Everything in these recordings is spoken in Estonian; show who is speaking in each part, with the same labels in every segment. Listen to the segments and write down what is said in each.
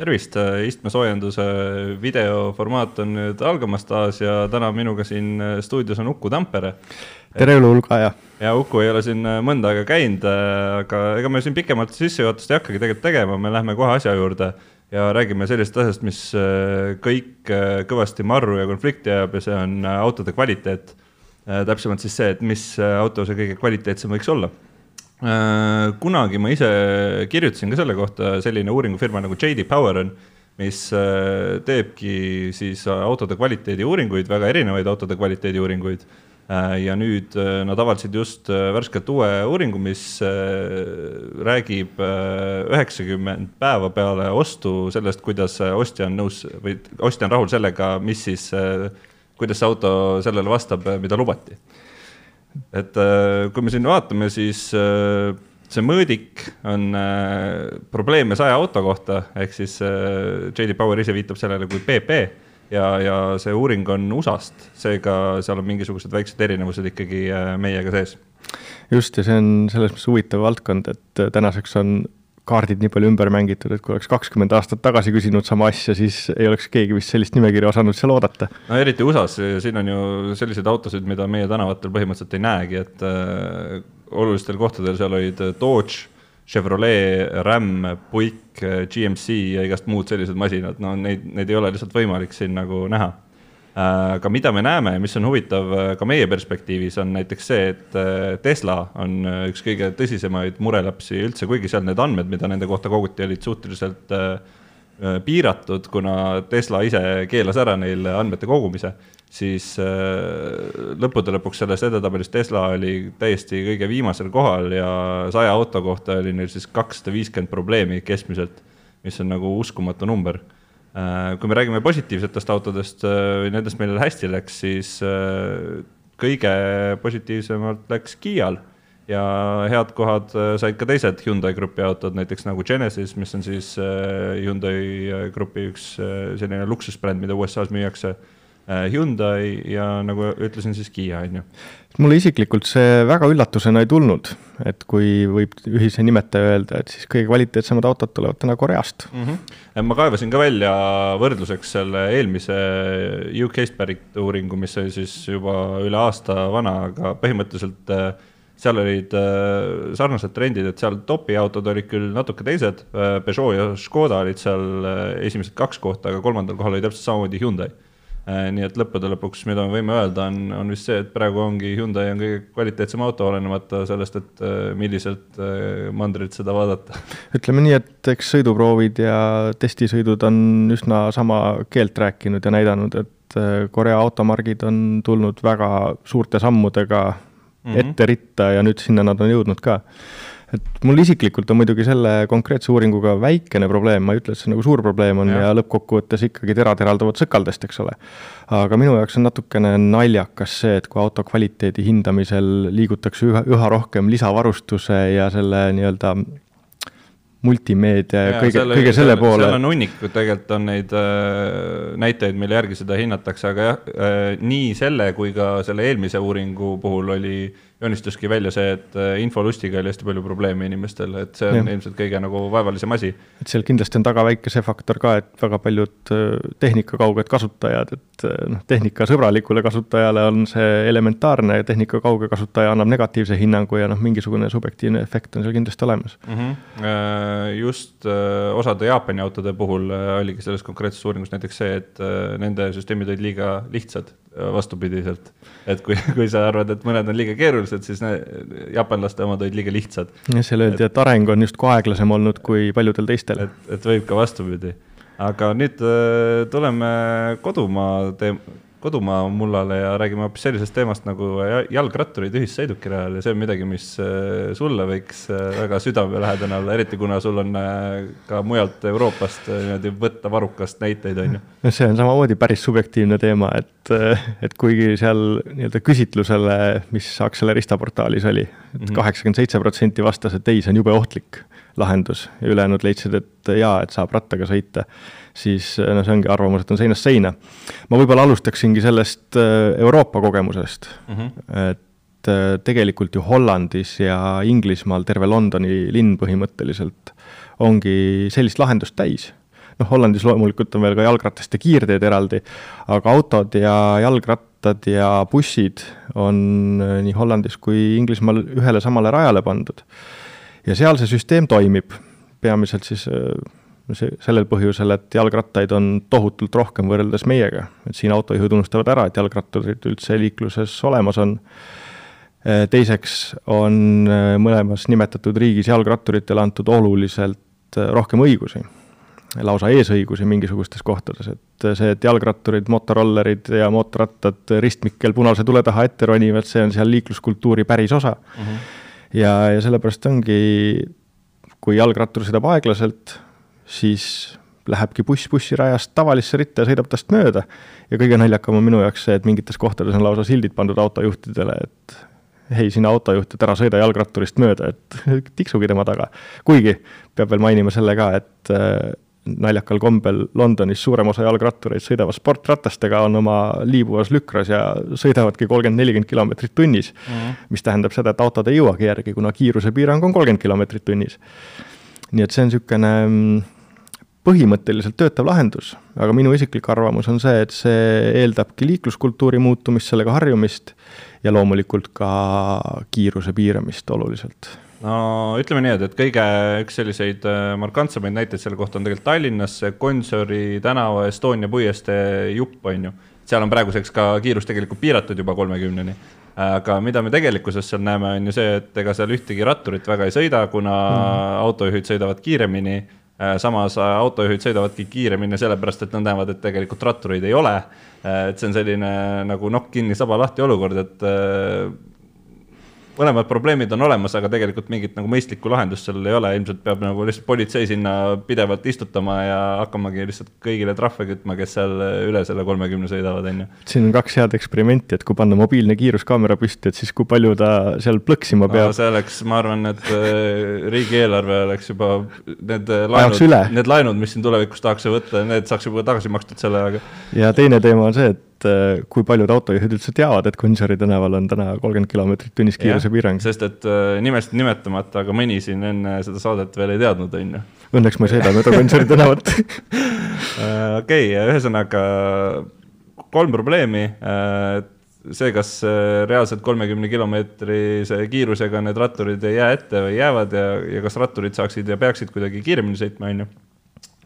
Speaker 1: tervist, istmesoojenduse videoformaat on nüüd algamas taas ja täna minuga siin stuudios on Uku Tampere.
Speaker 2: tere jõuluhulga ja.
Speaker 1: ja Uku ei ole siin mõnda aega käinud, aga ega me siin pikemalt sissejuhatust ei hakkagi tegelikult tegema, me lähme kohe asja juurde ja räägime sellisest asjast, mis kõik kõvasti marru ja konflikti ajab ja see on autode kvaliteet. täpsemalt siis see, et mis auto see kõige kvaliteetsem võiks olla Äh, kunagi ma ise kirjutasin ka selle kohta, selline uuringufirma nagu JD Power on, mis äh, teebki siis autode kvaliteedi uuringuid, väga erinevaid autode kvaliteedi uuringuid. Äh, ja nüüd nad avaldasid just värskelt uue uuringu, mis räägib üheksakümmend päeva peale ostu sellest, kuidas ostja on nõus või ostja on rahul sellega, mis siis, kuidas see auto sellele vastab, mida lubati et äh, kui me siin vaatame, siis äh, see mõõdik on äh, probleeme saja auto kohta, ehk siis JD Power ise viitab sellele kui PP ja, ja see uuring on USA-st, seega seal on mingisugused väiksed erinevused ikkagi meiega sees.
Speaker 2: just, ja see on selles mõttes huvitav valdkond, et tänaseks on kaardid nii palju ümber mängitud, et kui oleks kakskümmend aastat tagasi küsinud sama asja, siis ei oleks keegi vist sellist nimekirja osanud seal oodata.
Speaker 1: no eriti USA-s, siin on ju selliseid autosid, mida meie tänavatel põhimõtteliselt ei näegi, et äh, olulistel kohtadel seal olid Dodge, Chevrolet, Ram, Buick, GMC ja igast muud sellised masinad, no neid, neid ei ole lihtsalt võimalik siin nagu näha aga äh, mida me näeme ja mis on huvitav äh, ka meie perspektiivis, on näiteks see, et äh, Tesla on üks kõige tõsisemaid murelapsi üldse, kuigi seal need andmed, mida nende kohta koguti, olid suhteliselt piiratud, kuna Tesla ise keelas ära neil andmete kogumise, siis lõppude lõpuks selles edetabelis Tesla oli täiesti kõige viimasel kohal ja saja auto kohta oli neil siis kakssada viiskümmend probleemi keskmiselt, mis on nagu uskumatu number kui me räägime positiivsetest autodest äh, nendest, millel hästi läks, siis äh, kõige positiivsemalt läks Kiial. Ja head kohad said ka teised Hyundai grupi autod, näiteks nagu Genesis, mis on siis Hyundai grupi üks selline luksusbränd, mida USA-s müüakse. Äh, Hyundai ja nagu ütlesin, siis Kiia, on ju.
Speaker 2: mulle isiklikult see väga üllatusena ei tulnud, et kui võib ühise nimetaja öelda, et siis kõige kvaliteetsemad autod tulevad täna Koreast mm.
Speaker 1: -hmm. ma kaevasin ka välja võrdluseks selle eelmise UK-st pärit uuringu, mis oli siis juba üle aasta vana, aga põhimõtteliselt äh, seal olid äh, sarnased trendid, et seal topi autod olid küll natuke teised, Peugeot ja Škoda olid seal esimesed kaks kohta, aga kolmandal kohal oli täpselt samamoodi Hyundai Äh, nii et lõppude lõpuks, mida me võime öelda, on, on vist see, et praegu ongi Hyundai on kõige kvaliteetsem auto, olenemata sellest, et äh, milliselt äh, mandrilt seda vaadata.
Speaker 2: ütleme nii, et eks sõiduproovid ja testisõidud on üsna sama keelt rääkinud ja näidanud, et Korea automargid on tulnud väga suurte sammudega mm -hmm. ette ritta ja nüüd sinna nad on jõudnud ka et mul isiklikult on muidugi selle konkreetse uuringuga väikene probleem, ma ei ütle, et see nagu suur probleem on ja, ja lõppkokkuvõttes ikkagi terad eralduvad sõkaldest, eks ole. aga minu jaoks on natukene naljakas see, et kui auto kvaliteedi hindamisel liigutakse üha, üha rohkem lisavarustuse ja selle nii-öelda multimeedia ja kõige, selle, kõige selle poole.
Speaker 1: seal on hunnikud, tegelikult on neid äh, näitajaid, mille järgi seda hinnatakse, aga jah äh,, nii selle kui ka selle eelmise uuringu puhul oli äh, joonistuski välja see, et äh, infolustiga oli hästi palju probleeme inimestel, et see on ja. ilmselt kõige nagu vaevalisem asi.
Speaker 2: et seal kindlasti on taga väike see faktor ka, et väga paljud äh, tehnikakauged kasutajad, et äh, noh, tehnikasõbralikule kasutajale on see elementaarne ja tehnikakauge kasutaja annab negatiivse hinnangu ja noh, mingisugune subjektiivne efekt on seal kindlasti olemas mm.
Speaker 1: -hmm. just osade Jaapani autode puhul oligi selles konkreetses uuringus näiteks see, et nende süsteemid olid liiga lihtsad vastupidiselt. et kui, kui sa arvad, et mõned on liiga keerulised, siis need jaapanlaste omad olid liiga lihtsad.
Speaker 2: seal öeldi, et areng on justkui aeglasem olnud kui paljudel teistel.
Speaker 1: et, et võib ka vastupidi. aga nüüd äh, tuleme kodumaa teem-, kodumaa mullale ja räägime hoopis sellisest teemast nagu jalgratturid ühissõidukirajal ja see on midagi, mis äh, sulle võiks äh, väga südamelähedane olla, eriti kuna sul on äh, ka mujalt Euroopast niimoodi võtta varrukast näiteid, on ju.
Speaker 2: no see on samamoodi päris subjektiivne teema, et, et kuigi seal nii-öelda küsitlusele, mis Accelerista portaalis oli, et mhm. kaheksakümmend seitse protsenti vastas, et ei, see on jube ohtlik lahendus ja ülejäänud leidsid, et jaa, et saab rattaga sõita siis noh, see ongi arvamus, et on seinast seina. ma võib-olla alustaksingi sellest äh, Euroopa kogemusest mm, -hmm. et äh, tegelikult ju Hollandis ja Inglismaal terve Londoni linn põhimõtteliselt ongi sellist lahendust täis noh, Hollandis loomulikult on veel ka jalgratast ja kiirteed eraldi, aga autod ja jalgrattad ja bussid on äh, nii Hollandis kui Inglismaal ühele samale rajale pandud. ja seal see süsteem toimib, peamiselt siis äh, see, sellel põhjusel, et jalgrattaid on tohutult rohkem võrreldes meiega, et siin autojuhid unustavad ära, et jalgratturid üldse liikluses olemas on. Äh, teiseks on mõlemas nimetatud riigis jalgratturitele antud oluliselt rohkem õigusi lausa eesõigusi mingisugustes kohtades, et see, et jalgratturid, motorollerid ja mootorrattad ristmikel punase tule taha ette ronivad, see on seal liikluskultuuri päris osa mm. -hmm. ja, ja sellepärast ongi, kui jalgrattur sõidab aeglaselt, siis lähebki buss bussirajast tavalisse ritta ja sõidab tast mööda. ja kõige naljakam on minu jaoks see, et mingites kohtades on lausa sildid pandud autojuhtidele, et hei, sina autojuht, et ära sõida jalgratturist mööda, et tiksugi tema taga. kuigi peab veel mainima selle ka, et naljakal kombel Londonis suurem osa jalgrattureid sõidavad sportratastega, on oma liibuvas lükras ja sõidavadki kolmkümmend, nelikümmend kilomeetrit tunnis mm. -hmm. mis tähendab seda, et autod ei jõuagi järgi, kuna kiirusepiirang on kolmkümmend kilomeetrit tunnis. nii et see on niisugune mm, põhimõtteliselt töötav lahendus, aga minu isiklik arvamus on see, et see eeldabki liikluskultuuri muutumist, sellega harjumist ja loomulikult ka kiiruse piiramist oluliselt
Speaker 1: no ütleme nii, et, et kõige üks selliseid äh, markantsemaid näiteid selle kohta on tegelikult Tallinnas see Gonsiori tänava Estonia puiestee jupp, on ju. seal on praeguseks ka kiirus tegelikult piiratud juba kolmekümneni. aga mida me tegelikkuses seal näeme, on ju see, et ega seal ühtegi ratturit väga ei sõida, kuna mm. autojuhid sõidavad kiiremini äh, samas äh, autojuhid sõidavadki kiiremini sellepärast, et nad näevad, et tegelikult rattureid ei ole. et see on selline nagu nokk kinni, saba lahti olukord, et mõlemad probleemid on olemas, aga tegelikult mingit nagu mõistlikku lahendust sellel ei ole, ilmselt peab nagu lihtsalt politsei sinna pidevalt istutama ja hakkamagi lihtsalt kõigile trahve kütma, kes seal üle selle kolmekümne sõidavad, on ju.
Speaker 2: siin on kaks head eksperimenti, et kui panna mobiilne kiiruskaamera püsti, et siis kui palju ta seal plõksima peab no,.
Speaker 1: see oleks, ma arvan, et äh, riigieelarve oleks juba need laenud, need laenud, mis siin tulevikus tahaks võtta, need saaks juba tagasi makstud selle ajaga.
Speaker 2: ja teine teema on see, et et äh, kui paljud autojuhid üldse teavad, et Gonsiori tänaval on täna kolmkümmend kilomeetrit tunnis kiirusepiirang.
Speaker 1: sest et äh, nimest nimetamata, aga mõni siin enne seda saadet veel ei teadnud, on ju.
Speaker 2: Õnneks ma ei sõida mööda Gonsiori tänavat
Speaker 1: äh, okei, ühesõnaga kolm probleemi see, kas reaalselt kolmekümne kilomeetrise kiirusega need ratturid ei jää ette või jäävad ja, ja kas ratturid saaksid ja peaksid kuidagi kiiremini sõitma, on ju.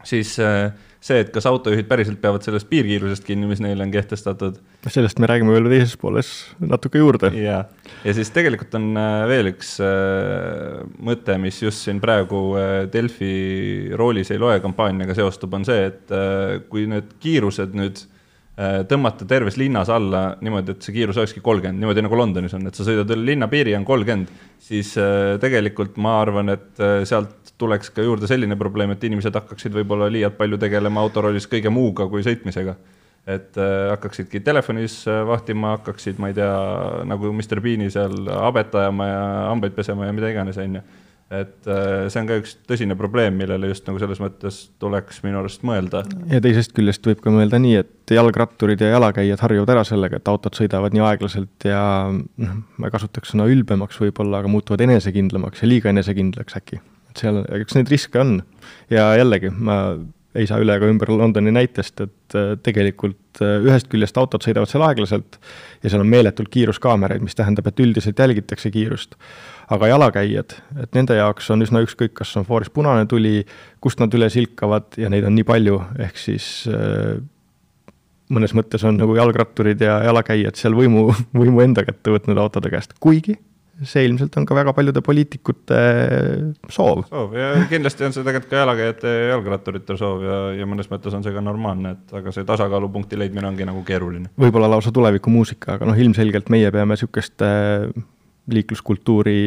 Speaker 1: Siis äh, see, et kas autojuhid päriselt peavad sellest piirkiirusest kinni, mis neile on kehtestatud.
Speaker 2: sellest me räägime veel teises pooles natuke juurde.
Speaker 1: ja, ja siis tegelikult on äh, veel üks äh, mõte, mis just siin praegu Delfi roolis ei loe kampaaniaga seostub, on see, et kui need kiirused nüüd tõmmata terves linnas alla niimoodi, et see kiirus olekski kolmkümmend, niimoodi nagu Londonis on, et sa sõidad üle linnapiiri, on kolmkümmend, siis tegelikult ma arvan, et sealt tuleks ka juurde selline probleem, et inimesed hakkaksid võib-olla liialt palju tegelema autoroolis kõige muuga kui sõitmisega. et äh, hakkaksidki telefonis äh, vahtima, hakkaksid, ma ei tea, nagu Mr Bean'i seal habet ajama ja hambaid pesema ja mida iganes, on ju et äh, see on ka üks tõsine probleem, millele just nagu selles mõttes tuleks minu arust mõelda.
Speaker 2: ja teisest küljest võib ka mõelda nii, et jalgratturid ja jalakäijad harjuvad ära sellega, et autod sõidavad nii aeglaselt ja noh, ma kasutaks sõna ülbemaks võib-olla, aga muutuvad enesekindlamaks ja liiga enesekindlaks äkki seal, eks neid riske on. ja jällegi, ma ei saa üle ega ümber Londoni näitest, et äh, tegelikult äh, ühest küljest autod sõidavad seal aeglaselt ja seal on meeletult kiiruskaameraid, mis tähendab, et üldiselt jälgitakse kiirust. aga jalakäijad, et nende jaoks on üsna ükskõik, kas on fooris punane tuli, kust nad üle silkavad ja neid on nii palju, ehk siis äh, mõnes mõttes on nagu jalgratturid ja jalakäijad seal võimu, võimu enda kätte võtnud autode käest, kuigi see ilmselt on ka väga paljude poliitikute soov.
Speaker 1: soov ja kindlasti on see tegelikult ka jalakäijate ja jalgratturite soov ja, ja mõnes mõttes on see ka normaalne, et aga see tasakaalupunkti leidmine ongi nagu keeruline.
Speaker 2: võib-olla lausa tulevikumuusika, aga noh, ilmselgelt meie peame niisuguste liikluskultuuri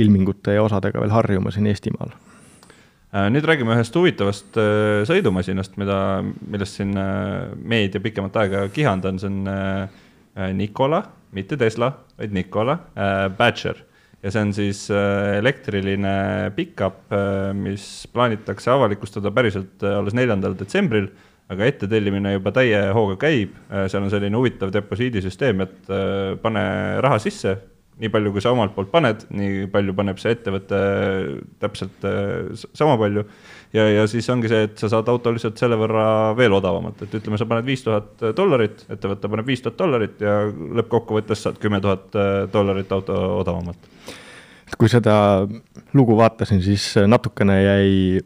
Speaker 2: ilmingute ja osadega veel harjuma siin Eestimaal
Speaker 1: äh, nüüd räägime ühest huvitavast äh, sõidumasinast, mida, millest siin äh, meedia pikemat aega kihanud on, see on Nikola mitte Tesla, vaid Nikola äh, Badger ja see on siis äh, elektriline pickup äh,, mis plaanitakse avalikustada päriselt äh, alles neljandal detsembril, aga ettetellimine juba täie hooga käib äh,, seal on selline huvitav deposiidisüsteem, et äh, pane raha sisse, nii palju, kui sa omalt poolt paned, nii palju paneb see ettevõte täpselt sama palju. Ja, ja siis ongi see, et sa saad auto lihtsalt selle võrra veel odavamalt, et ütleme, sa paned viis tuhat dollarit, ettevõte paneb viis tuhat dollarit ja lõppkokkuvõttes saad kümme tuhat dollarit auto odavamalt.
Speaker 2: Kui seda lugu vaatasin, siis natukene jäi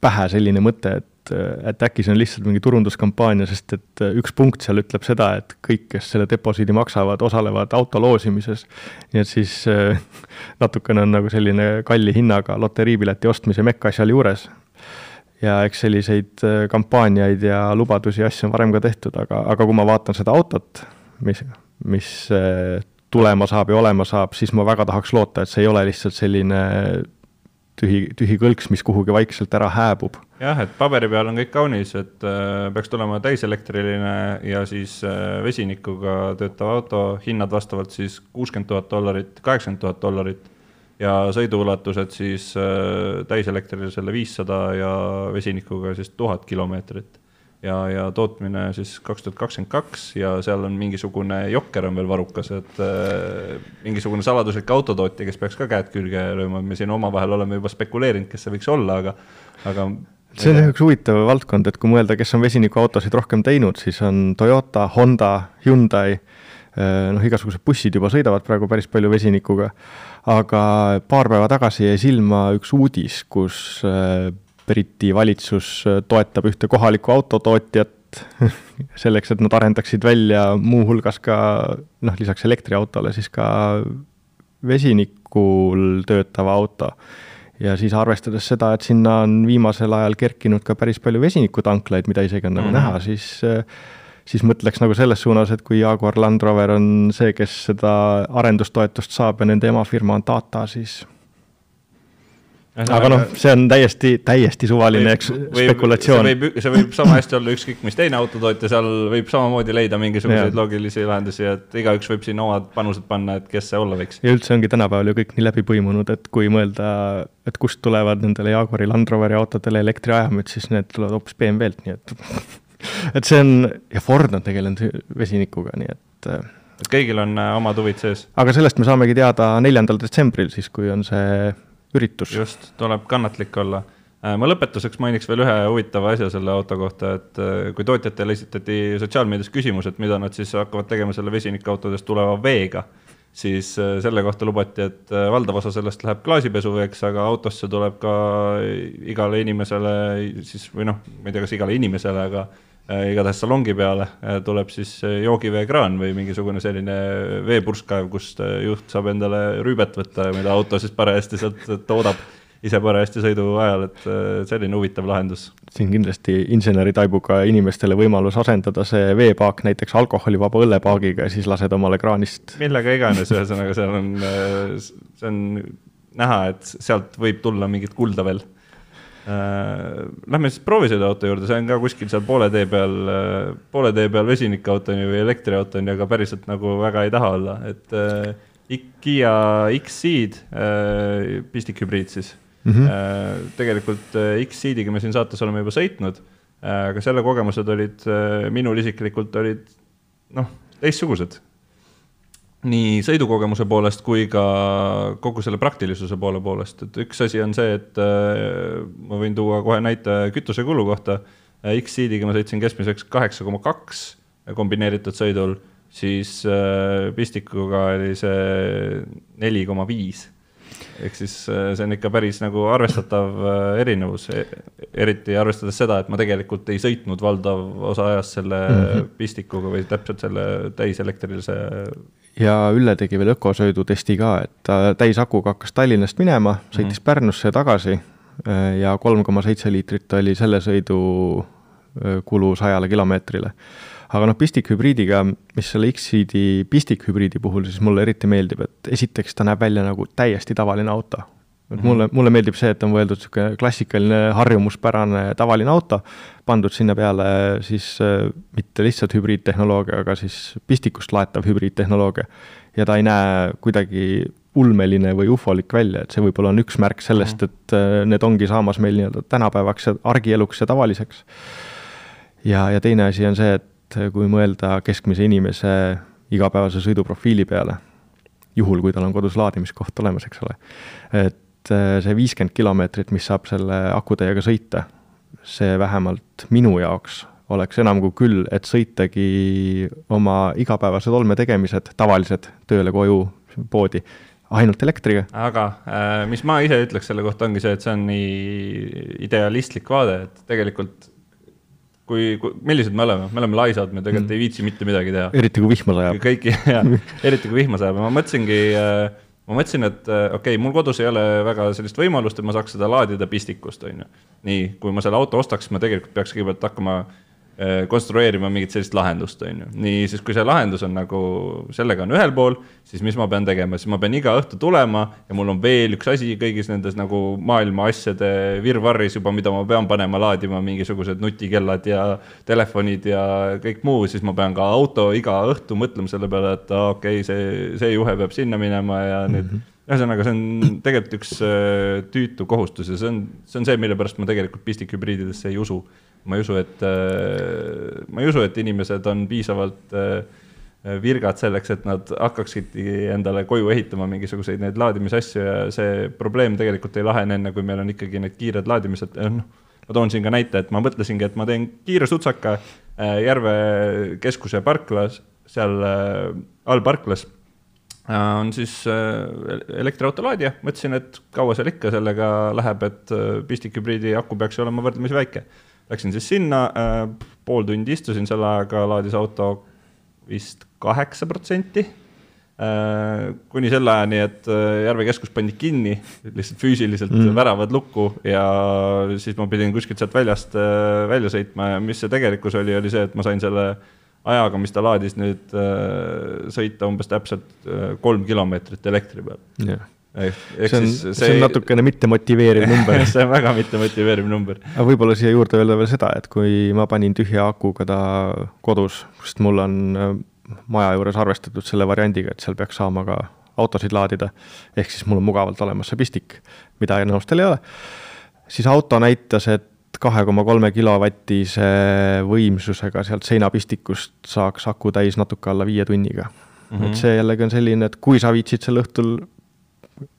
Speaker 2: pähe selline mõte, et, et äkki see on lihtsalt mingi turunduskampaania, sest et üks punkt seal ütleb seda, et kõik, kes selle deposiidi maksavad, osalevad auto loosimises. nii et siis äh, natukene on nagu selline kalli hinnaga loteriipileti ostmise mekka seal juures. ja eks selliseid äh, kampaaniaid ja lubadusi ja asju on varem ka tehtud, aga, aga kui ma vaatan seda autot, mis, mis äh, tulema saab ja olema saab, siis ma väga tahaks loota, et see ei ole lihtsalt selline tühi, tühi kõlks, mis kuhugi vaikselt ära hääbub.
Speaker 1: Jah, et paberi peal on kõik kaunis, et äh, peaks tulema täiselektriline ja siis äh, vesinikuga töötav auto, hinnad vastavalt siis kuuskümmend tuhat dollarit, kaheksakümmend tuhat dollarit ja sõiduulatused siis äh, täiselektrilisele viissada ja vesinikuga siis tuhat kilomeetrit. Ja, ja tootmine siis kaks tuhat kakskümmend kaks ja seal on mingisugune jokker on veel varukas, et äh, mingisugune saladuslik autotootja, kes peaks ka käed külge lööma, me siin omavahel oleme juba spekuleerinud, kes see võiks olla, aga, aga
Speaker 2: see on üks huvitav valdkond, et kui mõelda, kes on vesinikuautosid rohkem teinud, siis on Toyota, Honda, Hyundai, äh, noh, igasugused bussid juba sõidavad praegu päris palju vesinikuga, aga paar päeva tagasi jäi silma üks uudis, kus äh, Briti valitsus toetab ühte kohalikku autotootjat selleks, et nad arendaksid välja muuhulgas ka noh, lisaks elektriautole siis ka vesinikul töötava auto. Ja siis arvestades seda, et sinna on viimasel ajal kerkinud ka päris palju vesinikutanklaid, mida isegi on nagu mm -hmm. näha, siis äh, siis mõtleks nagu selles suunas, et kui Jaguar Land Rover on see, kes seda arendustoetust saab ja nende emafirma on Tata, siis aga noh, see on täiesti, täiesti suvaline, eks, spekulatsioon.
Speaker 1: see võib, see võib sama hästi olla ükskõik mis teine autotootja, seal võib samamoodi leida mingisuguseid ja. loogilisi lahendusi, et igaüks võib siin omad panused panna, et kes see olla võiks.
Speaker 2: ja üldse ongi tänapäeval ju kõik nii läbi põimunud, et kui mõelda, et kust tulevad nendele Jaguari Land Roveri autodele elektriajamid, siis need tulevad hoopis BMW-lt, nii et et see on, ja Ford on tegelenud vesinikuga, nii et
Speaker 1: et kõigil on äh, omad huvid sees.
Speaker 2: aga sellest me saamegi teada neljandal detsembril, siis kui on see üritus.
Speaker 1: just, tuleb kannatlik olla. Äh, ma lõpetuseks mainiks veel ühe huvitava asja selle auto kohta, et äh, kui tootjatele esitati sotsiaalmeedias küsimus, et mida nad siis hakkavad tegema selle vesinikautodest tuleva veega, siis äh, selle kohta lubati, et valdav osa sellest läheb klaasipesuveeks, aga autosse tuleb ka igale inimesele siis või noh, ma ei tea, kas igale inimesele, aga igatahes salongi peale äh, tuleb siis äh, joogiveekraan või mingisugune selline veepurskkaev, kust juht saab endale rüübet võtta, mida auto siis parajasti sealt toodab ise parajasti sõidu ajal, et selline huvitav lahendus.
Speaker 2: siin kindlasti inseneritaibuga inimestele võimalus asendada see veepaak näiteks alkoholivaba õllepaagiga ja siis lased omale kraanist.
Speaker 1: millega iganes, ühesõnaga seal on, see on näha, et sealt võib tulla mingit kulda veel Äh, lähme siis proovisõiduauto juurde, see on ka kuskil seal poole tee peal, äh, poole tee peal vesinikautoni või elektriautoni, aga päriselt nagu väga ei taha olla, et äh, Kiia X-Ceed, pistikhübriid siis mm. -hmm. tegelikult X-Ceediga me siin saates oleme juba sõitnud, aga selle kogemused olid, minul isiklikult olid noh, teistsugused nii sõidukogemuse poolest kui ka kogu selle praktilisuse poole poolest, et üks asi on see, et äh, ma võin tuua kohe näite kütusekulu kohta. X-Seediga ma sõitsin keskmiseks kaheksa koma kaks kombineeritud sõidul, siis äh, pistikuga oli see neli koma viis ehk siis äh, see on ikka päris nagu arvestatav äh, erinevus, e, eriti arvestades seda, et ma tegelikult ei sõitnud valdav osa ajast selle mm -hmm. pistikuga või täpselt selle täiselektrilise.
Speaker 2: ja Ülle tegi veel ökosõidutesti ka, et ta täisakuga hakkas Tallinnast minema, sõitis mm -hmm. Pärnusse tagasi äh, ja kolm koma seitse liitrit oli selle sõidu kulu sajale kilomeetrile aga noh, pistikhübriidiga, mis selle X-Seedi pistikhübriidi puhul siis mulle eriti meeldib, et esiteks ta näeb välja nagu täiesti tavaline auto. et mulle, mhm. mulle meeldib see, et on mõeldud niisugune klassikaline harjumuspärane tavaline auto, pandud sinna peale siis äh, mitte lihtsalt hübriidtehnoloogia, aga siis pistikust laetav hübriidtehnoloogia. ja ta ei näe kuidagi ulmeline või ufolik välja, et see võib-olla on üks märk sellest, mhm. et äh, need ongi saamas meil nii-öelda tänapäevaks ja argieluks ja tavaliseks. ja, ja teine asi on see, et et kui mõelda keskmise inimese igapäevase sõiduprofiili peale, juhul kui tal on kodus laadimiskoht olemas, eks ole. et äh, see viiskümmend kilomeetrit, mis saab selle akutäiega sõita, see vähemalt minu jaoks oleks enam kui küll, et sõitagi oma igapäevased olmetegemised, tavalised, tööle, koju, poodi, ainult elektriga.
Speaker 1: aga äh, mis ma ise ütleks selle kohta, ongi see, et see on nii idealistlik vaade, et tegelikult kui, kui, millised me oleme, me oleme laisad, me tegelikult mm. ei viitsi mitte midagi teha.
Speaker 2: eriti kui vihma sajab.
Speaker 1: kõiki, jah, eriti kui vihma sajab ja ma mõtlesingi äh, ma mõtlesin, et äh, okei okay,, mul kodus ei ole väga sellist võimalust, et ma saaks seda laadida pistikust, on ju. nii, kui ma selle auto ostaks, ma tegelikult peaks kõigepealt hakkama Äh, konstrueerima mingit sellist lahendust, on ju. nii, siis kui see lahendus on nagu, sellega on ühel pool, siis mis ma pean tegema, siis ma pean iga õhtu tulema ja mul on veel üks asi kõigis nendes nagu maailma asjade virvarris juba, mida ma pean panema laadima, mingisugused nutikellad ja telefonid ja kõik muu, siis ma pean ka auto iga õhtu mõtlema selle peale, et okei okay,, see, see juhe peab sinna minema ja nüüd mm -hmm ühesõnaga, see on tegelikult üks äh, tüütu kohustus ja see on, see on see, mille pärast ma tegelikult pistikhübriididesse ei usu ma ei usu, et, äh, ma ei usu, et inimesed on piisavalt äh, virgad selleks, et nad hakkaksidki endale koju ehitama mingisuguseid neid laadimisasju ja see probleem tegelikult ei lahene enne, kui meil on ikkagi need kiired laadimised, noh. ma toon siin ka näite, et ma mõtlesingi, et ma teen kiire sutsaka äh, Järve keskuse parklas, seal all parklas. On siis elektriauto laadija, mõtlesin, et kaua seal ikka sellega läheb, et pistikhübriidi aku peaks olema võrdlemisi väike Läksin siis sinna äh,, pool tundi istusin, selle ajaga laadis auto vist kaheksa protsenti äh,. kuni selle ajani, et äh, Järve keskus pandi kinni, lihtsalt füüsiliselt mm. väravad lukku ja siis ma pidin kuskilt sealt väljast äh, välja sõitma ja mis see tegelikkus oli, oli see, et ma sain selle ajaga, mis ta laadis nüüd sõita umbes täpselt kolm kilomeetrit elektri peal
Speaker 2: yeah see on, see, see on natukene mittemotiveeriv number
Speaker 1: see on väga mittemotiveeriv number.
Speaker 2: aga võib-olla siia juurde öelda veel seda, et kui ma panin tühja akuga ta kodus, sest mul on äh, maja juures arvestatud selle variandiga, et seal peaks saama ka autosid laadida, ehk siis mul on mugavalt olemas see pistik, mida enamustel ei ole, siis auto näitas, et kahe koma kolme kilovatise võimsusega sealt seinapistikust saaks aku täis natuke alla viie tunniga mm. -hmm. et see jällegi on selline, et kui sa viitsid sel õhtul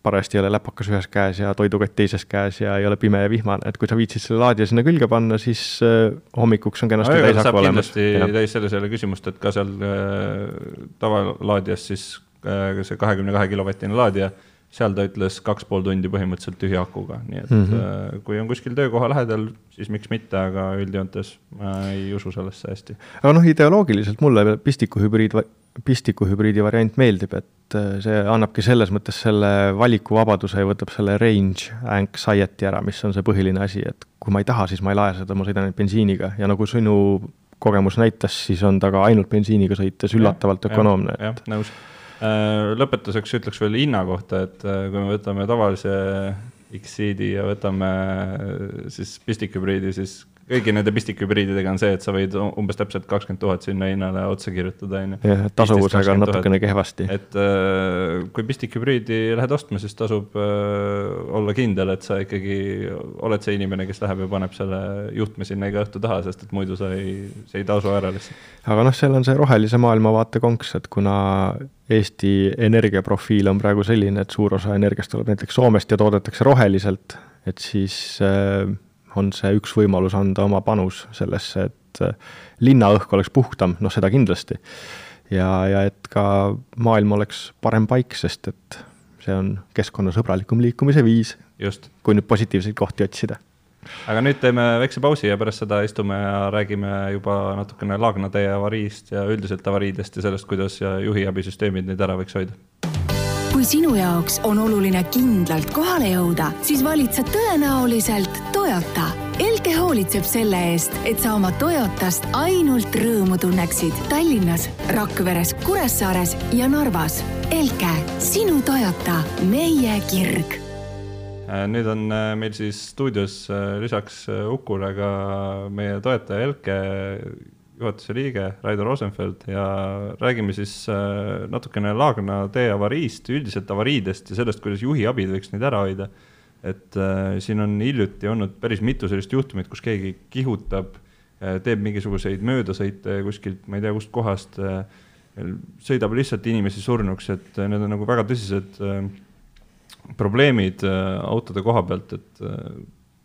Speaker 2: parajasti ei ole läpakas ühes käes ja toidukott teises käes ja ei ole pime ja vihmane, et kui sa viitsid selle laadija sinna külge panna, siis äh, hommikuks on kenasti no, täis aku olemas.
Speaker 1: kindlasti täis selles ei ole küsimust, et ka seal äh, tavalaadijas siis äh, see kahekümne kahe kilovatine laadija, seal ta ütles kaks pool tundi põhimõtteliselt tühja akuga, nii et mm -hmm. kui on kuskil töökoha lähedal, siis miks mitte, aga üldjoontes ma ei usu sellesse hästi.
Speaker 2: aga noh, ideoloogiliselt mulle pistikuhübriid pistikuhübriidi variant meeldib, et äh, see annabki selles mõttes selle valikuvabaduse ja võtab selle range anxiety ära, mis on see põhiline asi, et kui ma ei taha, siis ma ei lae seda, ma sõidan ainult bensiiniga ja nagu sinu kogemus näitas, siis on ta ka ainult bensiiniga sõites üllatavalt ja, ökonoomne.
Speaker 1: jah, nõus. Äh, lõpetuseks ütleks veel hinna kohta, et äh, kui me võtame tavalise X-Seedi ja võtame siis pistikhübriidi, siis kõigi nende pistikhübriididega on see, et sa võid umbes täpselt kakskümmend tuhat sinna hinnale otsa kirjutada, on ju.
Speaker 2: jah, tasuvusega on natukene kehvasti.
Speaker 1: et äh, kui pistikhübriidi lähed ostma, siis tasub äh, olla kindel, et sa ikkagi oled see inimene, kes läheb ja paneb selle juhtme sinna iga õhtu taha, sest et muidu sa ei, see ei tasu ära lihtsalt.
Speaker 2: aga noh, seal on see rohelise maailmavaate konks, et kuna Eesti energiaprofiil on praegu selline, et suur osa energiast tuleb näiteks Soomest ja toodetakse roheliselt, et siis äh, on see üks võimalus anda oma panus sellesse, et äh, linnaõhk oleks puhtam, noh seda kindlasti. ja, ja et ka maailm oleks parem paik, sest et see on keskkonnasõbralikum liikumise viis. kui nüüd positiivseid kohti otsida.
Speaker 1: aga nüüd teeme väikse pausi ja pärast seda istume ja räägime juba natukene Laagna tee avariist ja üldiselt avariidest ja sellest, kuidas juhiabisüsteemid neid ära võiks hoida
Speaker 3: kui sinu jaoks on oluline kindlalt kohale jõuda, siis valid sa tõenäoliselt Toyota. Elke hoolitseb selle eest, et sa oma Toyotast ainult rõõmu tunneksid Tallinnas, Rakveres, Kuressaares ja Narvas. Elke, sinu Toyota, meie kirg
Speaker 1: äh, nüüd on äh, meil siis stuudios äh, lisaks Ukule ka meie toetaja Elke juhatuse liige Raido Rosenfeld ja räägime siis natukene Laagna tee avariist, üldiselt avariidest ja sellest, kuidas juhiabid võiks neid ära hoida. Et äh, siin on hiljuti olnud päris mitu sellist juhtumit, kus keegi kihutab äh,, teeb mingisuguseid möödasõite kuskilt, ma ei tea, kustkohast äh,, sõidab lihtsalt inimesi surnuks, et need on nagu väga tõsised probleemid autode koha pealt, et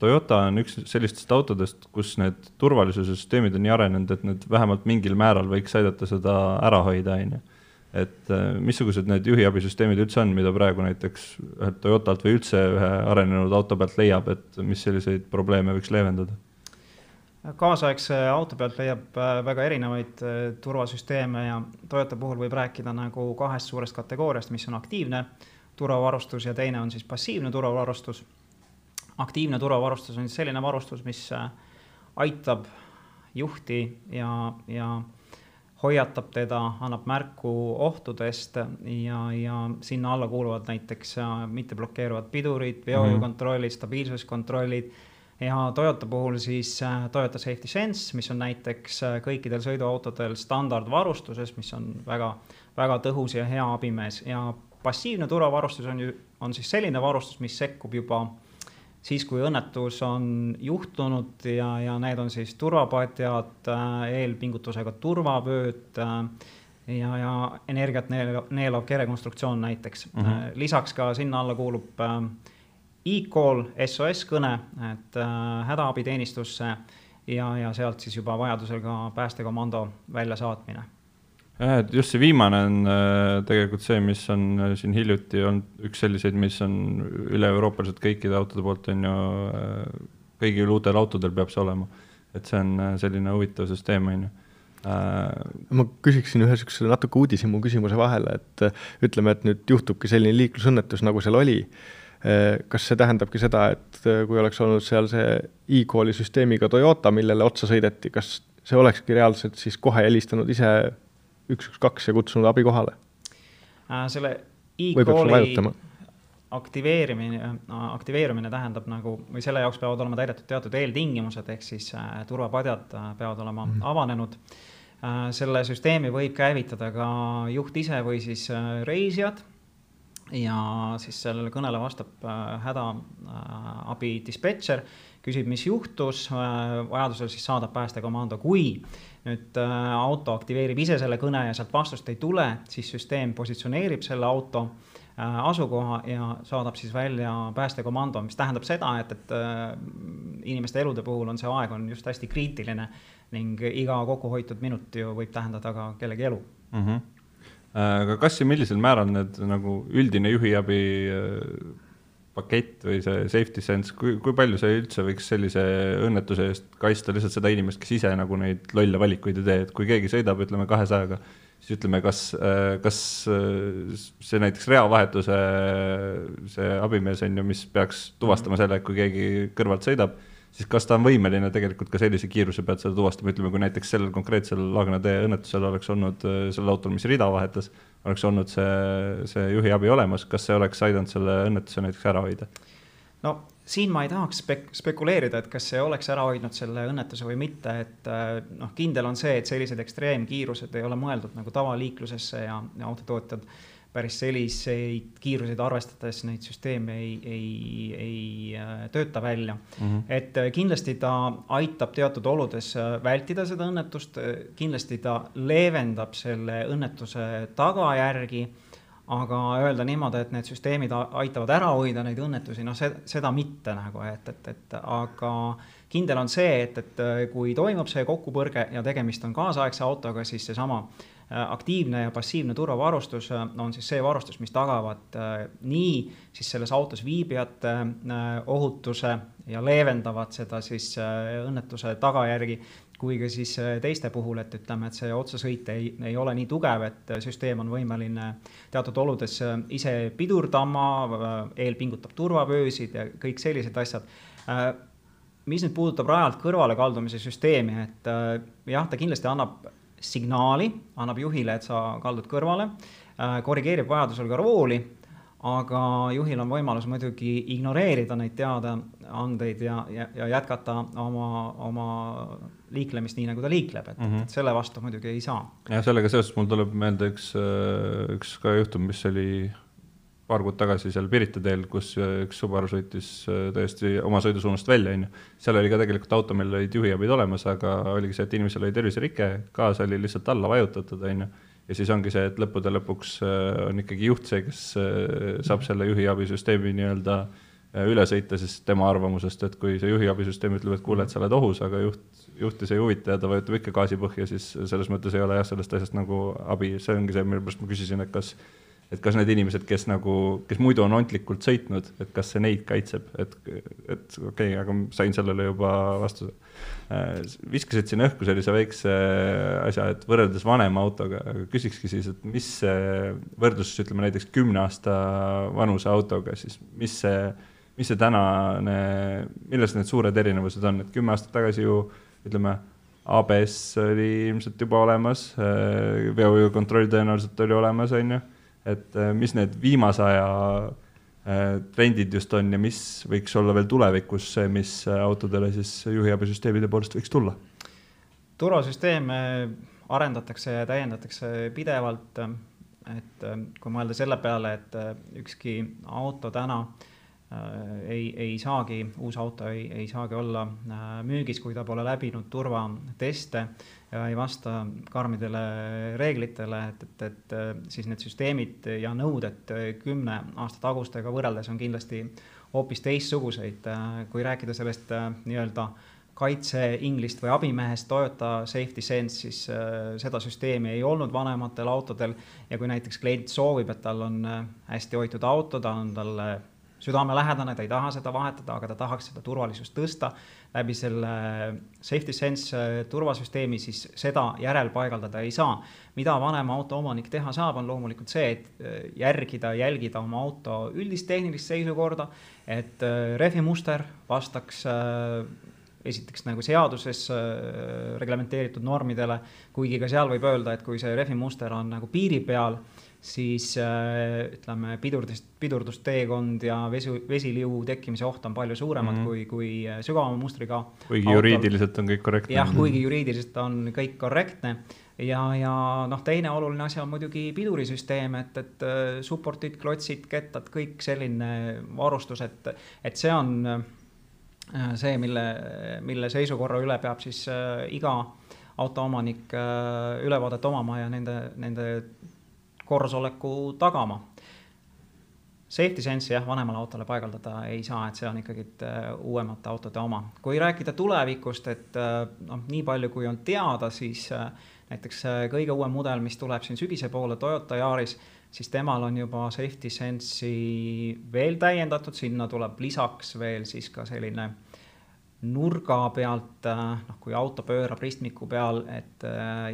Speaker 1: Toyota on üks sellistest autodest, kus need turvalisuse süsteemid on nii arenenud, et need vähemalt mingil määral võiks aidata seda ära hoida, on ju. Et äh, missugused need juhiabisüsteemid üldse on, mida praegu näiteks ühelt Toyotalt või üldse ühe arenenud auto pealt leiab, et mis selliseid probleeme võiks leevendada?
Speaker 4: kaasaegse auto pealt leiab äh, väga erinevaid äh, turvasüsteeme ja Toyota puhul võib rääkida nagu kahest suurest kategooriast, mis on aktiivne turvavarustus ja teine on siis passiivne turvavarustus aktiivne turvavarustus on selline varustus, mis aitab juhti ja, ja hoiatab teda, annab märku ohtudest ja, ja sinna alla kuuluvad näiteks äh, mitteblokeeruvad pidurid, veojukontrollid, stabiilsuskontrollid. Ja Toyota puhul siis äh, Toyota Safety Sense, mis on näiteks kõikidel sõiduautodel standardvarustuses, mis on väga, väga tõhus ja hea abimees. Ja passiivne turvavarustus on ju, on siis selline varustus, mis sekkub juba siis, kui õnnetus on juhtunud ja, ja need on siis turvapadjad, äh, eelpingutusega turvavööd äh, ja, ja energiat neelav, neelav kerekonstruktsioon näiteks mm. -hmm. lisaks ka sinna alla kuulub e-call, SOS kõne, et hädaabiteenistusse ja, ja sealt siis juba vajadusel ka päästekomando väljasaatmine
Speaker 1: jah, et just see viimane on äh, tegelikult see, mis on äh, siin hiljuti olnud üks selliseid, mis on üle-euroopaliselt kõikide autode poolt on ju, äh, kõigil uutel autodel peab see olema. et see on selline huvitav süsteem, on ju
Speaker 2: ma küsiksin ühe niisuguse natuke uudishimu küsimuse vahele, et ütleme, et nüüd juhtubki selline liiklusõnnetus, nagu seal oli. kas see tähendabki seda, et kui oleks olnud seal see e-kooli süsteemiga Toyota, millele otsa sõideti, kas see olekski reaalselt siis kohe helistanud ise üks, üks, kaks ja kutsunud abi kohale
Speaker 4: äh,? selle e-kooli aktiveerimine, aktiveerumine tähendab nagu, või selle jaoks peavad olema täidetud teatud eeltingimused, ehk siis äh, turvapadjad äh, peavad olema mm -hmm. avanenud äh,. selle süsteemi võib käivitada ka juht ise või siis äh, reisijad ja siis sellele kõnele vastab äh, hädaabi äh, dispetšer, küsib, mis juhtus äh,, vajadusel siis saadab päästekomando, kui nüüd auto aktiveerib ise selle kõne ja sealt vastust ei tule, siis süsteem positsioneerib selle auto asukoha ja saadab siis välja päästekomando, mis tähendab seda, et, et inimeste elude puhul on see aeg on just hästi kriitiline ning iga kokkuhoitud minut ju võib tähendada ka kellegi elu mm. -hmm.
Speaker 1: Aga kas ja millisel määral need nagu üldine juhiabi pakett või see safety sense, kui, kui palju see üldse võiks sellise õnnetuse eest kaitsta lihtsalt seda inimest, kes ise nagu neid lolle valikuid ei tee, et kui keegi sõidab, ütleme kahesajaga, siis ütleme, kas, kas see näiteks reavahetuse see abimees on ju, mis peaks tuvastama selle, kui keegi kõrvalt sõidab siis kas ta on võimeline tegelikult ka sellise kiiruse pealt seda tuvastama, ütleme, kui näiteks sellel konkreetsel Laagna tee õnnetusel oleks olnud äh, sellel autol, mis rida vahetas, oleks olnud see, see juhiabi olemas, kas see oleks aidanud selle õnnetuse näiteks ära hoida?
Speaker 4: no siin ma ei tahaks spek-, spekuleerida, et kas see oleks ära hoidnud selle õnnetuse või mitte, et äh, noh, kindel on see, et sellised ekstreemkiirused ei ole mõeldud nagu tavaliiklusesse ja, ja autotootjad päris selliseid kiiruseid arvestades neid süsteeme ei, ei, ei äh, tööta välja mm. -hmm. et äh, kindlasti ta aitab teatud oludes äh, vältida seda õnnetust, kindlasti ta leevendab selle õnnetuse tagajärgi aga öelda niimoodi, et need süsteemid aitavad ära hoida neid õnnetusi, noh, seda mitte nagu, et, et, et aga kindel on see, et, et kui toimub see kokkupõrge ja tegemist on kaasaegse autoga, siis seesama äh, Äh, aktiivne ja passiivne turvavarustus äh, on siis see varustus, mis tagavad äh, nii siis selles autos viibijate ohutuse ja leevendavad seda siis õnnetuse tagajärgi, kui ka siis teiste puhul, et ütleme, et see otsesõit ei, ei ole nii tugev, et süsteem on võimeline teatud oludes ise pidurdama, eelpingutab turvavöösid ja kõik sellised asjad. Mis nüüd puudutab rajalt kõrvale kaldumise süsteemi, et jah, ta kindlasti annab signaali, annab juhile, et sa kaldud kõrvale, äh, korrigeerib vajadusel ka rooli, aga juhil on võimalus muidugi ignoreerida neid teadaandeid ja, ja, ja jätkata oma, oma liiklemist nii, nagu ta liikleb, et mm, -hmm. et selle vastu muidugi ei saa.
Speaker 1: jah, sellega seoses mul tuleb meelde üks, äh, üks ka juhtum, mis oli paar kuud tagasi seal Pirita teel, kus äh, üks Subaru sõitis äh, täiesti oma sõidusuunast välja, on ju. seal oli ka tegelikult auto, millel olid juhiabid olemas, aga oligi see, et inimesel oli terviserike, gaas oli lihtsalt alla vajutatud, on ju. ja siis ongi see, et lõppude lõpuks äh, on ikkagi juht see, kes saab selle juhi abisüsteemi nii-öelda üle sõita siis tema arvamusest, et kui see juhi abisüsteem ütleb, et kuule, et sa oled ohus, aga juht, juhti see ei huvita ja ta vajutab ikka gaasi põhja, siis selles mõttes ei ole jah, sellest asjast nagu abi, see ongi see, mille pärast ma küsisin, et kas et kas need inimesed, kes nagu, kes muidu on ontlikult sõitnud, et kas see neid kaitseb, et, et okei okay,, aga sain sellele juba vastuse. Äh, viskasid sinna õhku sellise väikse asja, et võrreldes vanema autoga, küsikski siis, et mis võrdluses ütleme näiteks kümne aasta vanuse autoga, siis mis see, mis see tänane, milles need suured erinevused on, et kümme aastat tagasi ju ütleme ABS oli ilmselt juba olemas, äh, veokontroll tõenäoliselt oli olemas, on ju et äh, mis need viimase aja äh, trendid just on ja mis võiks olla veel tulevikus see, mis äh, autodele siis juhiabisüsteemide poolest võiks tulla?
Speaker 4: turvasüsteeme arendatakse ja täiendatakse pidevalt. et kui mõelda selle peale, et ükski auto täna ei, ei saagi, uus auto ei, ei saagi olla müügis, kui ta pole läbinud turvateste ja ei vasta karmidele reeglitele, et, et, et äh, siis need süsteemid ja nõuded kümne aasta tagustega võrreldes on kindlasti hoopis teistsuguseid. kui rääkida sellest nii-öelda kaitseinglist või abimehest Toyota Safety Sense, siis seda süsteemi ei olnud vanematel autodel ja kui näiteks klient soovib, et tal on hästi hoitud auto, ta on talle südamelähedane, ta ei taha seda vahetada, aga ta tahaks seda turvalisust tõsta läbi selle safety sense äh, turvasüsteemi, siis seda järelpaigaldada ei saa. mida vanem auto omanik teha saab, on loomulikult see, et äh, järgida, jälgida oma auto üldist tehnilist seisukorda, et äh, rehvimuster vastaks esiteks nagu seaduses reglementeeritud normidele, kuigi ka seal võib öelda, et kui see rehvimuster on nagu piiri peal siis äh, ütleme, pidurdist, pidurdusteekond ja vesu, vesiliu tekkimise oht on palju suuremad mm -hmm. kui, kui äh, sügavama mustriga.
Speaker 1: kuigi autol. juriidiliselt on kõik korrektne.
Speaker 4: jah, kuigi juriidiliselt on kõik korrektne ja, ja noh, teine oluline asi on muidugi pidurisüsteem, et, et äh, support'id, klotsid, kettad, kõik selline varustus, et, et see on see, mille, mille seisukorra üle peab siis iga autoomanik ülevaadet omama ja nende, nende korrasoleku tagama. Safety sense'i jah, vanemale autole paigaldada ei saa, et see on ikkagi äh, uuemate autode oma. kui rääkida tulevikust, et äh, noh, nii palju kui on teada, siis äh, näiteks kõige uuem mudel, mis tuleb siin sügise poole, Toyota Yaris, siis temal on juba safety sense'i veel täiendatud, sinna tuleb lisaks veel siis ka selline nurga pealt, noh, kui auto pöörab ristmiku peal, et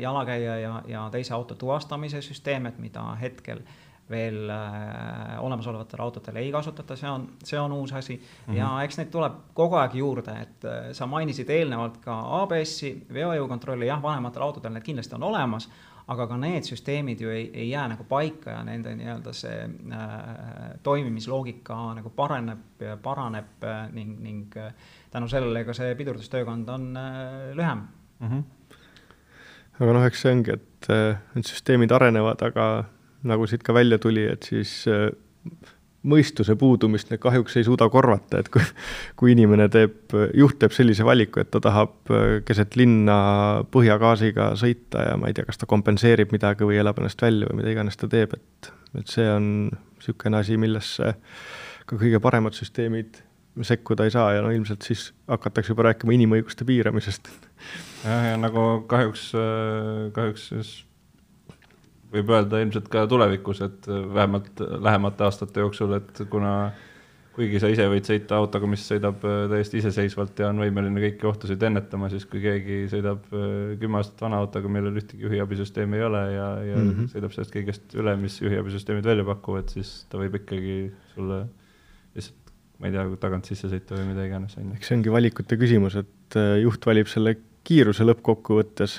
Speaker 4: jalakäija ja, ja teise auto tuvastamise süsteem, et mida hetkel veel äh, olemasolevatel autodel ei kasutata, see on, see on uus asi mm. -hmm. ja eks neid tuleb kogu aeg juurde, et äh, sa mainisid eelnevalt ka ABS-i, veojõukontrolli, jah, vanematel autodel need kindlasti on olemas, aga ka need süsteemid ju ei, ei jää nagu paika ja nende nii-öelda see äh, toimimisloogika nagu paraneb ja paraneb äh, ning, ning äh, tänu sellele ka see pidurdustöökond on äh, lühem mm. -hmm.
Speaker 2: aga noh, eks see ongi, et äh, need süsteemid arenevad, aga nagu siit ka välja tuli, et siis äh, mõistuse puudumist need kahjuks ei suuda korvata, et kui, kui inimene teeb, juht teeb sellise valiku, et ta tahab äh, keset linna põhjagaasiga sõita ja ma ei tea, kas ta kompenseerib midagi või elab ennast välja või mida iganes ta teeb, et, et see on niisugune asi, millesse ka kõige paremad süsteemid sekkuda ei saa ja no ilmselt siis hakatakse juba rääkima inimõiguste piiramisest.
Speaker 1: jah, ja nagu kahjuks, äh, kahjuks siis võib öelda ilmselt ka tulevikus, et vähemalt lähemate aastate jooksul, et kuna kuigi sa ise võid sõita autoga, mis sõidab äh, täiesti iseseisvalt ja on võimeline kõiki ohtusid ennetama, siis kui keegi sõidab äh, kümme aastat vana autoga, millel ühtegi juhiabisüsteemi ei ole ja, ja mm -hmm. sõidab sellest kõigest üle, mis juhiabisüsteemid välja pakuvad, siis ta võib ikkagi sulle lihtsalt, ma ei tea, tagant sisse sõita või mida iganes,
Speaker 2: eks see ongi valikute küsimus, et äh, juht valib selle kiiruse lõppkokkuvõttes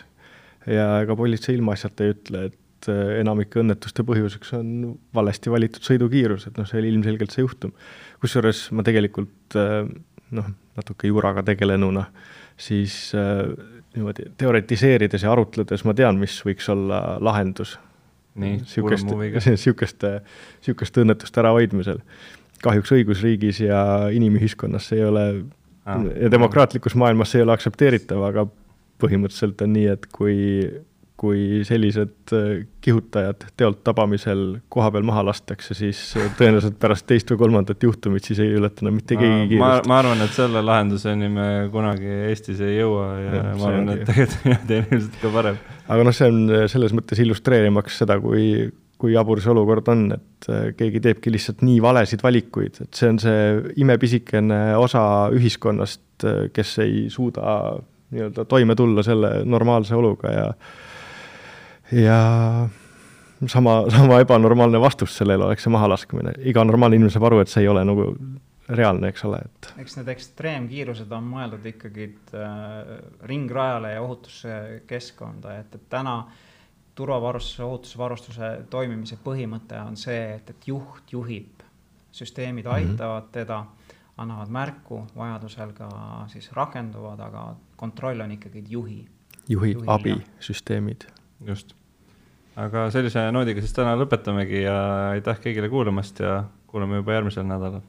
Speaker 2: ja ega politsei ilmaasjata ei ütle, et et äh, enamike õnnetuste põhjuseks on valesti valitud sõidukiirus, et noh, see oli ilmselgelt see juhtum. kusjuures ma tegelikult äh, noh, natuke juraga tegelenuna, siis äh, niimoodi teoritiseerides ja arutledes ma tean, mis võiks olla lahendus. niisugust, niisuguste, niisuguste õnnetuste ärahoidmisel. kahjuks õigusriigis ja inimühiskonnas see ei ole ah, ja demokraatlikus maailmas see ei ole aktsepteeritav, aga põhimõtteliselt on nii, et kui kui sellised äh, kihutajad teolt tabamisel koha peal maha lastakse, siis äh, tõenäoliselt pärast teist või kolmandat juhtumit siis ei ületa enam mitte keegi
Speaker 1: kiirust. ma arvan, et selle lahenduseni me kunagi Eestis ei jõua ja, ja ma arvan, et tegelikult on ilmselt ka parem.
Speaker 2: aga noh, see on selles mõttes illustreerimaks seda, kui, kui jabur see olukord on, et äh, keegi teebki lihtsalt nii valesid valikuid, et see on see imepisikene osa ühiskonnast, kes ei suuda nii-öelda toime tulla selle normaalse oluga ja ja sama, sama ebanormaalne vastus sellele oleks see mahalaskmine. iga normaalne inimene saab aru, et see ei ole nagu reaalne, eks ole, et.
Speaker 4: eks need ekstreemkiirused on mõeldud ikkagi äh, ringrajale ja ohutusse keskkonda, et, et täna turvavarustuse, ohutusvarustuse toimimise põhimõte on see, et, et juht juhib, süsteemid mhm. aitavad mm -hmm. teda, annavad märku, vajadusel ka siis rakenduvad, aga kontroll on ikkagi juhi.
Speaker 2: juhi, juhi abisüsteemid.
Speaker 1: just aga sellise noodiga siis täna lõpetamegi ja aitäh kõigile kuulamast ja kuulame juba järgmisel nädalal